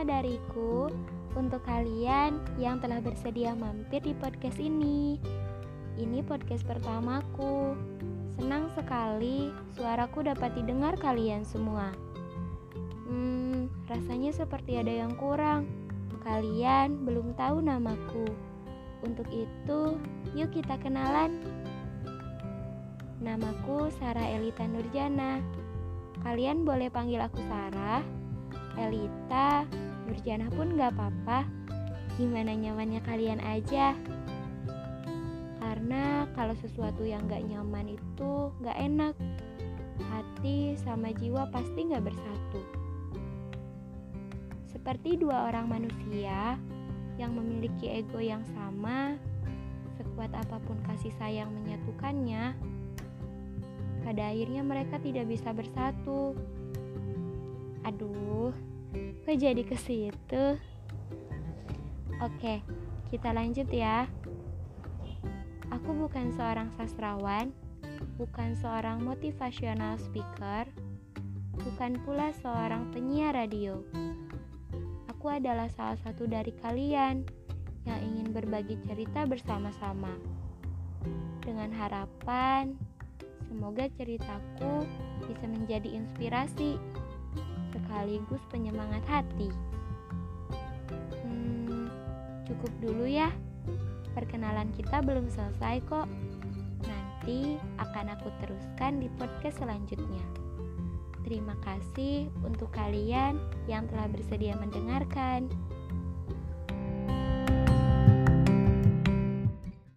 Dariku untuk kalian yang telah bersedia mampir di podcast ini. Ini podcast pertamaku. Senang sekali suaraku dapat didengar kalian semua. Hmm, rasanya seperti ada yang kurang. Kalian belum tahu namaku. Untuk itu, yuk kita kenalan. Namaku Sarah Elita Nurjana. Kalian boleh panggil aku Sarah Elita, Nurjana pun gak apa-apa. Gimana nyamannya kalian aja. Karena kalau sesuatu yang gak nyaman itu gak enak. Hati sama jiwa pasti gak bersatu. Seperti dua orang manusia yang memiliki ego yang sama, sekuat apa pun kasih sayang menyatukannya, pada akhirnya mereka tidak bisa bersatu. Aduh, kok jadi ke situ? Oke, kita lanjut ya. Aku bukan seorang sastrawan, bukan seorang motivational speaker, bukan pula seorang penyiar radio. Aku adalah salah satu dari kalian yang ingin berbagi cerita bersama-sama. Dengan harapan, semoga ceritaku bisa menjadi inspirasi sekaligus penyemangat hati. Hmm, cukup dulu ya. Perkenalan kita belum selesai kok. Nanti akan aku teruskan di podcast selanjutnya. Terima kasih untuk kalian yang telah bersedia mendengarkan.